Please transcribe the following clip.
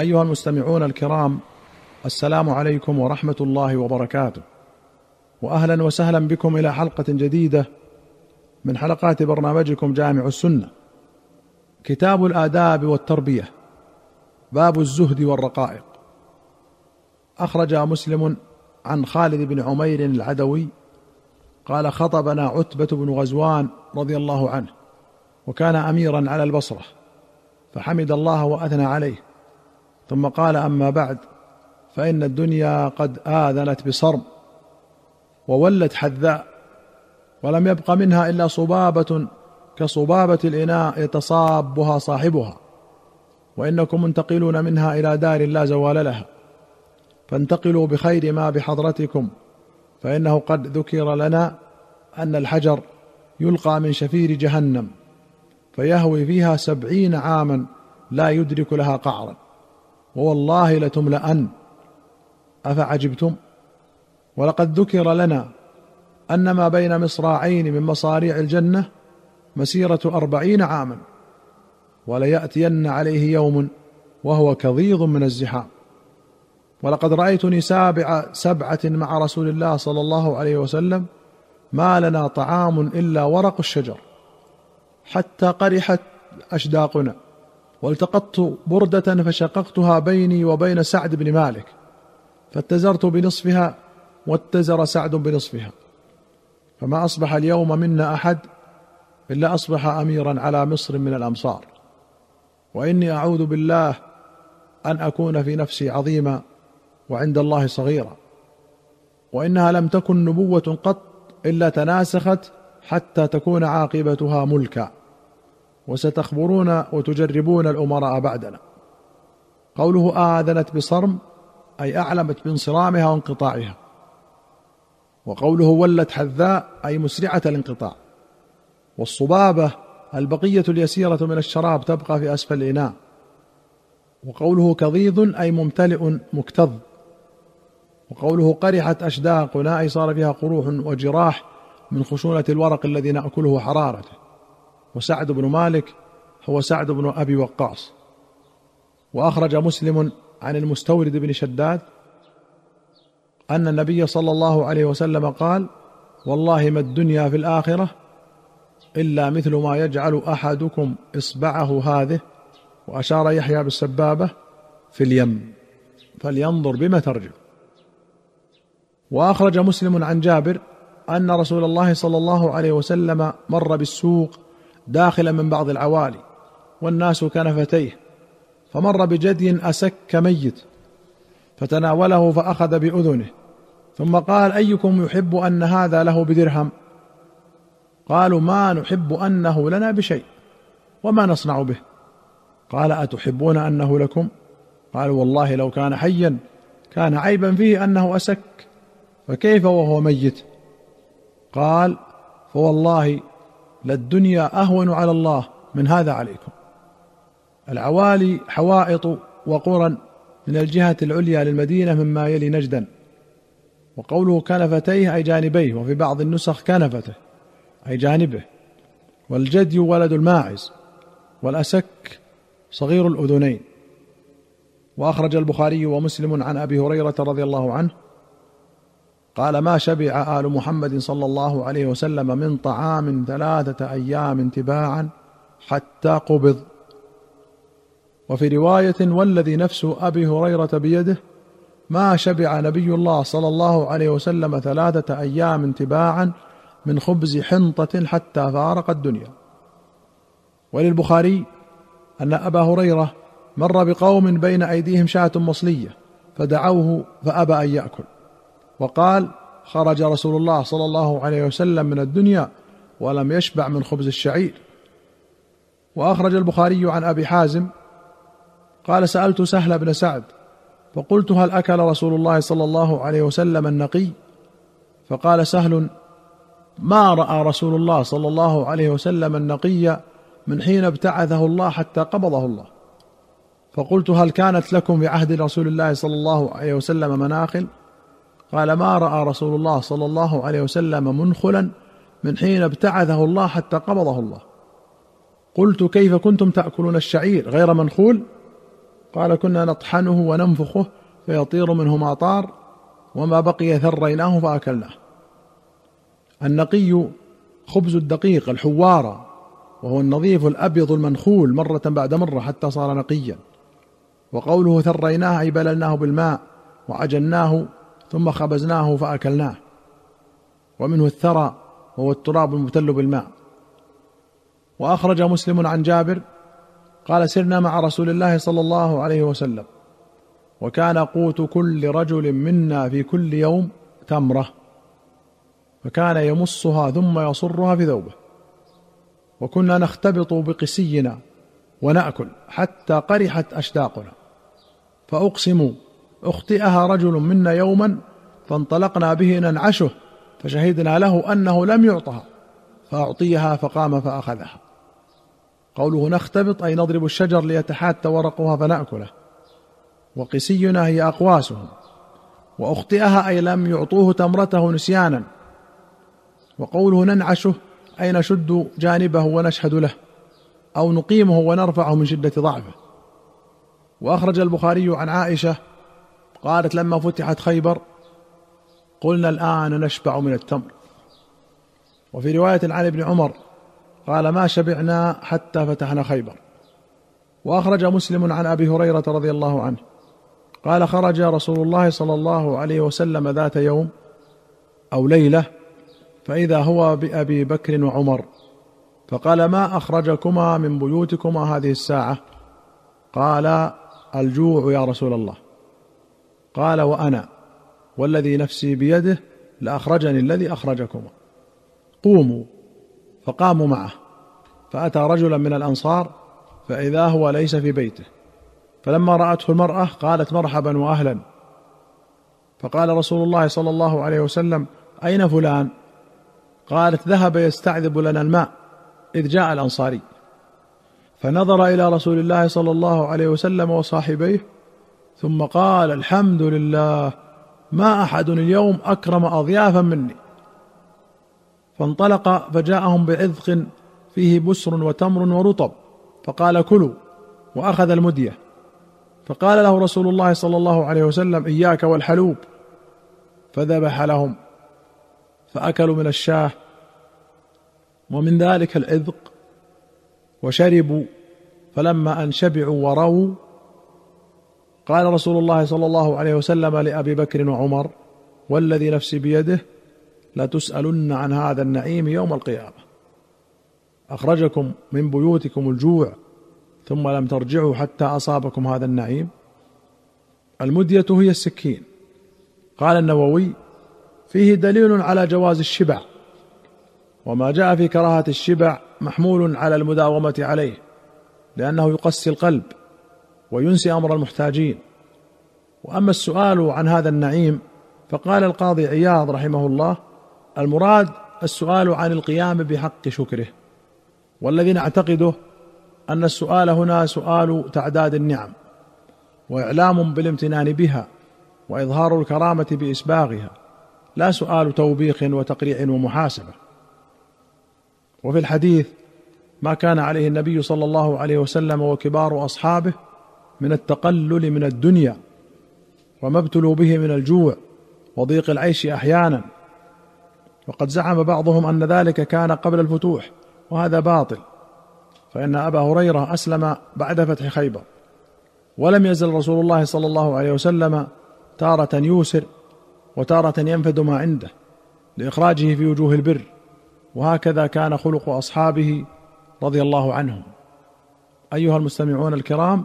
أيها المستمعون الكرام السلام عليكم ورحمة الله وبركاته. واهلا وسهلا بكم إلى حلقة جديدة من حلقات برنامجكم جامع السنة. كتاب الآداب والتربية باب الزهد والرقائق. أخرج مسلم عن خالد بن عمير العدوي قال خطبنا عتبة بن غزوان رضي الله عنه وكان اميرا على البصرة فحمد الله وأثنى عليه. ثم قال أما بعد فإن الدنيا قد آذنت بصرم وولت حذاء ولم يبق منها إلا صبابة كصبابة الإناء يتصابها صاحبها وإنكم منتقلون منها إلى دار لا زوال لها. فانتقلوا بخير ما بحضرتكم فإنه قد ذكر لنا أن الحجر يلقى من شفير جهنم فيهوي فيها سبعين عاما لا يدرك لها قعرا. ووالله لتملأن. أفعجبتم؟ ولقد ذكر لنا أن ما بين مصراعين من مصاريع الجنة مسيرة أربعين عاما وليأتين عليه يوم وهو كظيظ من الزحام. ولقد رأيتني سابع سبعة مع رسول الله صلى الله عليه وسلم ما لنا طعام إلا ورق الشجر حتى قرحت أشداقنا. والتقطت بردة فشققتها بيني وبين سعد بن مالك فاتزرت بنصفها واتزر سعد بنصفها. فما أصبح اليوم منا أحد إلا أصبح أميرا على مصر من الأمصار. وإني أعوذ بالله أن أكون في نفسي عظيما وعند الله صغيرا. وإنها لم تكن نبوة قط إلا تناسخت حتى تكون عاقبتها ملكا. وستخبرون وتجربون الأمراء بعدنا. قوله آذنت بصرم أي أعلمت بانصرامها وانقطاعها. وقوله ولت حذاء أي مسرعة الانقطاع. والصبابة البقية اليسيرة من الشراب تبقى في أسفل الإناء. وقوله كظيظ أي ممتلئ مكتظ. وقوله قرحت أشداقنا أي صار فيها قروح وجراح من خشونة الورق الذي نأكله حرارته. وسعد بن مالك هو سعد بن أبي وقاص. وأخرج مسلم عن المستورد بن شداد أن النبي صلى الله عليه وسلم قال والله ما الدنيا في الآخرة إلا مثل ما يجعل أحدكم إصبعه هذه وأشار يحيى بالسبابة في اليم فلينظر بما ترجع وأخرج مسلم عن جابر أن رسول الله صلى الله عليه وسلم مر بالسوق داخلا من بعض العوالي والناس كنفتيه فمر بجدي أسك ميت فتناوله فأخذ بأذنه ثم قال أيكم يحب أن هذا له بدرهم؟ قالوا ما نحب أنه لنا بشيء وما نصنع به. قال أتحبون أنه لكم؟ قالوا والله لو كان حيا كان عيبا فيه أنه أسك فكيف وهو ميت؟ قال فوالله للدنيا أهون على الله. من هذا عليكم. العوالي حوائط وقرى من الجهة العليا للمدينة مما يلي نجدا. وقوله كنفتيه أي جانبيه. وفي بعض النسخ كنفته أي جانبه. والجدي ولد الماعز والأسك صغير الأذنين. وأخرج البخاري ومسلم عن أبي هريرة رضي الله عنه قال ما شبع آل محمد صلى الله عليه وسلم من طعام ثلاثة أيام تباعا حتى قبض. وفي رواية والذي نفس أبي هريرة بيده ما شبع نبي الله صلى الله عليه وسلم ثلاثة أيام تباعا من خبز حنطة حتى فارق الدنيا. وللبخاري أن أبا هريرة مر بقوم بين أيديهم شاة مصلية فدعوه فأبى أن يأكل. وقال خرج رسول الله صلى الله عليه وسلم من الدنيا ولم يشبع من خبز الشعير. وأخرج البخاري عن أبي حازم قال سألت سهل بن سعد فقلت هل أكل رسول الله صلى الله عليه وسلم النقي؟ فقال سهل ما رأى رسول الله صلى الله عليه وسلم النقي من حين ابتعثه الله حتى قبضه الله. فقلت هل كانت لكم في عهد رسول الله صلى الله عليه وسلم مناخل؟ قال ما رأى رسول الله صلى الله عليه وسلم منخلا من حين ابتعثه الله حتى قبضه الله. قلت كيف كنتم تأكلون الشعير غير منخول؟ قال كنا نطحنه وننفخه فيطير منه ما طار وما بقي ثريناه فأكلناه. النقي خبز الدقيق الحوارة وهو النظيف الأبيض المنخول مرة بعد مرة حتى صار نقيا. وقوله ثريناه أي بللناه بالماء وعجناه ثم خبزناه فأكلناه. ومنه الثرى وهو التراب المبتل بالماء. وأخرج مسلم عن جابر قال سرنا مع رسول الله صلى الله عليه وسلم. وكان قوت كل رجل منا في كل يوم تمرة. فكان يمصها ثم يصرها في ثوبه. وكنا نختبط بقسينا ونأكل حتى قرحت أشداقنا. فاقسم أخطئها رجل منا يوما فانطلقنا به ننعشه فشهدنا له أنه لم يعطها فأعطيها فقام فأخذها. قوله نختبط أي نضرب الشجر ليتحات ورقها فنأكله. وقسينا هي أقواسهم. وأخطئها أي لم يعطوه تمرته نسيانا. وقوله ننعشه أي نشد جانبه ونشهد له أو نقيمه ونرفعه من شدة ضعفه. وأخرج البخاري عن عائشة قالت لما فتحت خيبر قلنا الآن نشبع من التمر. وفي رواية عن ابن عمر قال ما شبعنا حتى فتحنا خيبر. وأخرج مسلم عن أبي هريرة رضي الله عنه. قال خرج رسول الله صلى الله عليه وسلم ذات يوم أو ليلة فإذا هو بأبي بكر وعمر. فقال ما أخرجكما من بيوتكما هذه الساعة؟ قال الجوع يا رسول الله. قال وأنا والذي نفسي بيده لأخرجني الذي اخرجكما قوموا فقاموا معه. فأتى رجلا من الأنصار فإذا هو ليس في بيته. فلما رأته المرأة قالت مرحبا وأهلا. فقال رسول الله صلى الله عليه وسلم أين فلان؟ قالت ذهب يستعذب لنا الماء. إذ جاء الأنصاري. فنظر إلى رسول الله صلى الله عليه وسلم وصاحبيه ثم قال الحمد لله ما أحد اليوم أكرم أضيافا مني. فانطلق فجاءهم بعذق فيه بسر وتمر ورطب فقال كلوا وأخذ المدية. فقال له رسول الله صلى الله عليه وسلم إياك والحلوب. فذبح لهم فأكلوا من الشاه ومن ذلك العذق وشربوا فلما أن شبعوا ورووا قال رسول الله صلى الله عليه وسلم لأبي بكر وعمر والذي نفسي بيده لتسالن عن هذا النعيم يوم القيامة. أخرجكم من بيوتكم الجوع ثم لم ترجعوا حتى أصابكم هذا النعيم. المدية هي السكين. قال النووي فيه دليل على جواز الشبع وما جاء في كراهة الشبع محمول على المداومة عليه لأنه يقسي القلب وينسي أمر المحتاجين. وأما السؤال عن هذا النعيم فقال القاضي عياض رحمه الله المراد السؤال عن القيام بحق شكره. والذي نعتقده أن السؤال هنا سؤال تعداد النعم وإعلام بالامتنان بها وإظهار الكرامة بإسباغها لا سؤال توبيخ وتقريع ومحاسبة. وفي الحديث ما كان عليه النبي صلى الله عليه وسلم وكبار أصحابه من التقلل من الدنيا وما ابتلوا به من الجوع وضيق العيش أحيانا. وقد زعم بعضهم أن ذلك كان قبل الفتوح وهذا باطل. فإن أبا هريرة أسلم بعد فتح خيبر. ولم يزل رسول الله صلى الله عليه وسلم تارة يوسر وتارة ينفد ما عنده لإخراجه في وجوه البر. وهكذا كان خلق أصحابه رضي الله عنهم. أيها المستمعون الكرام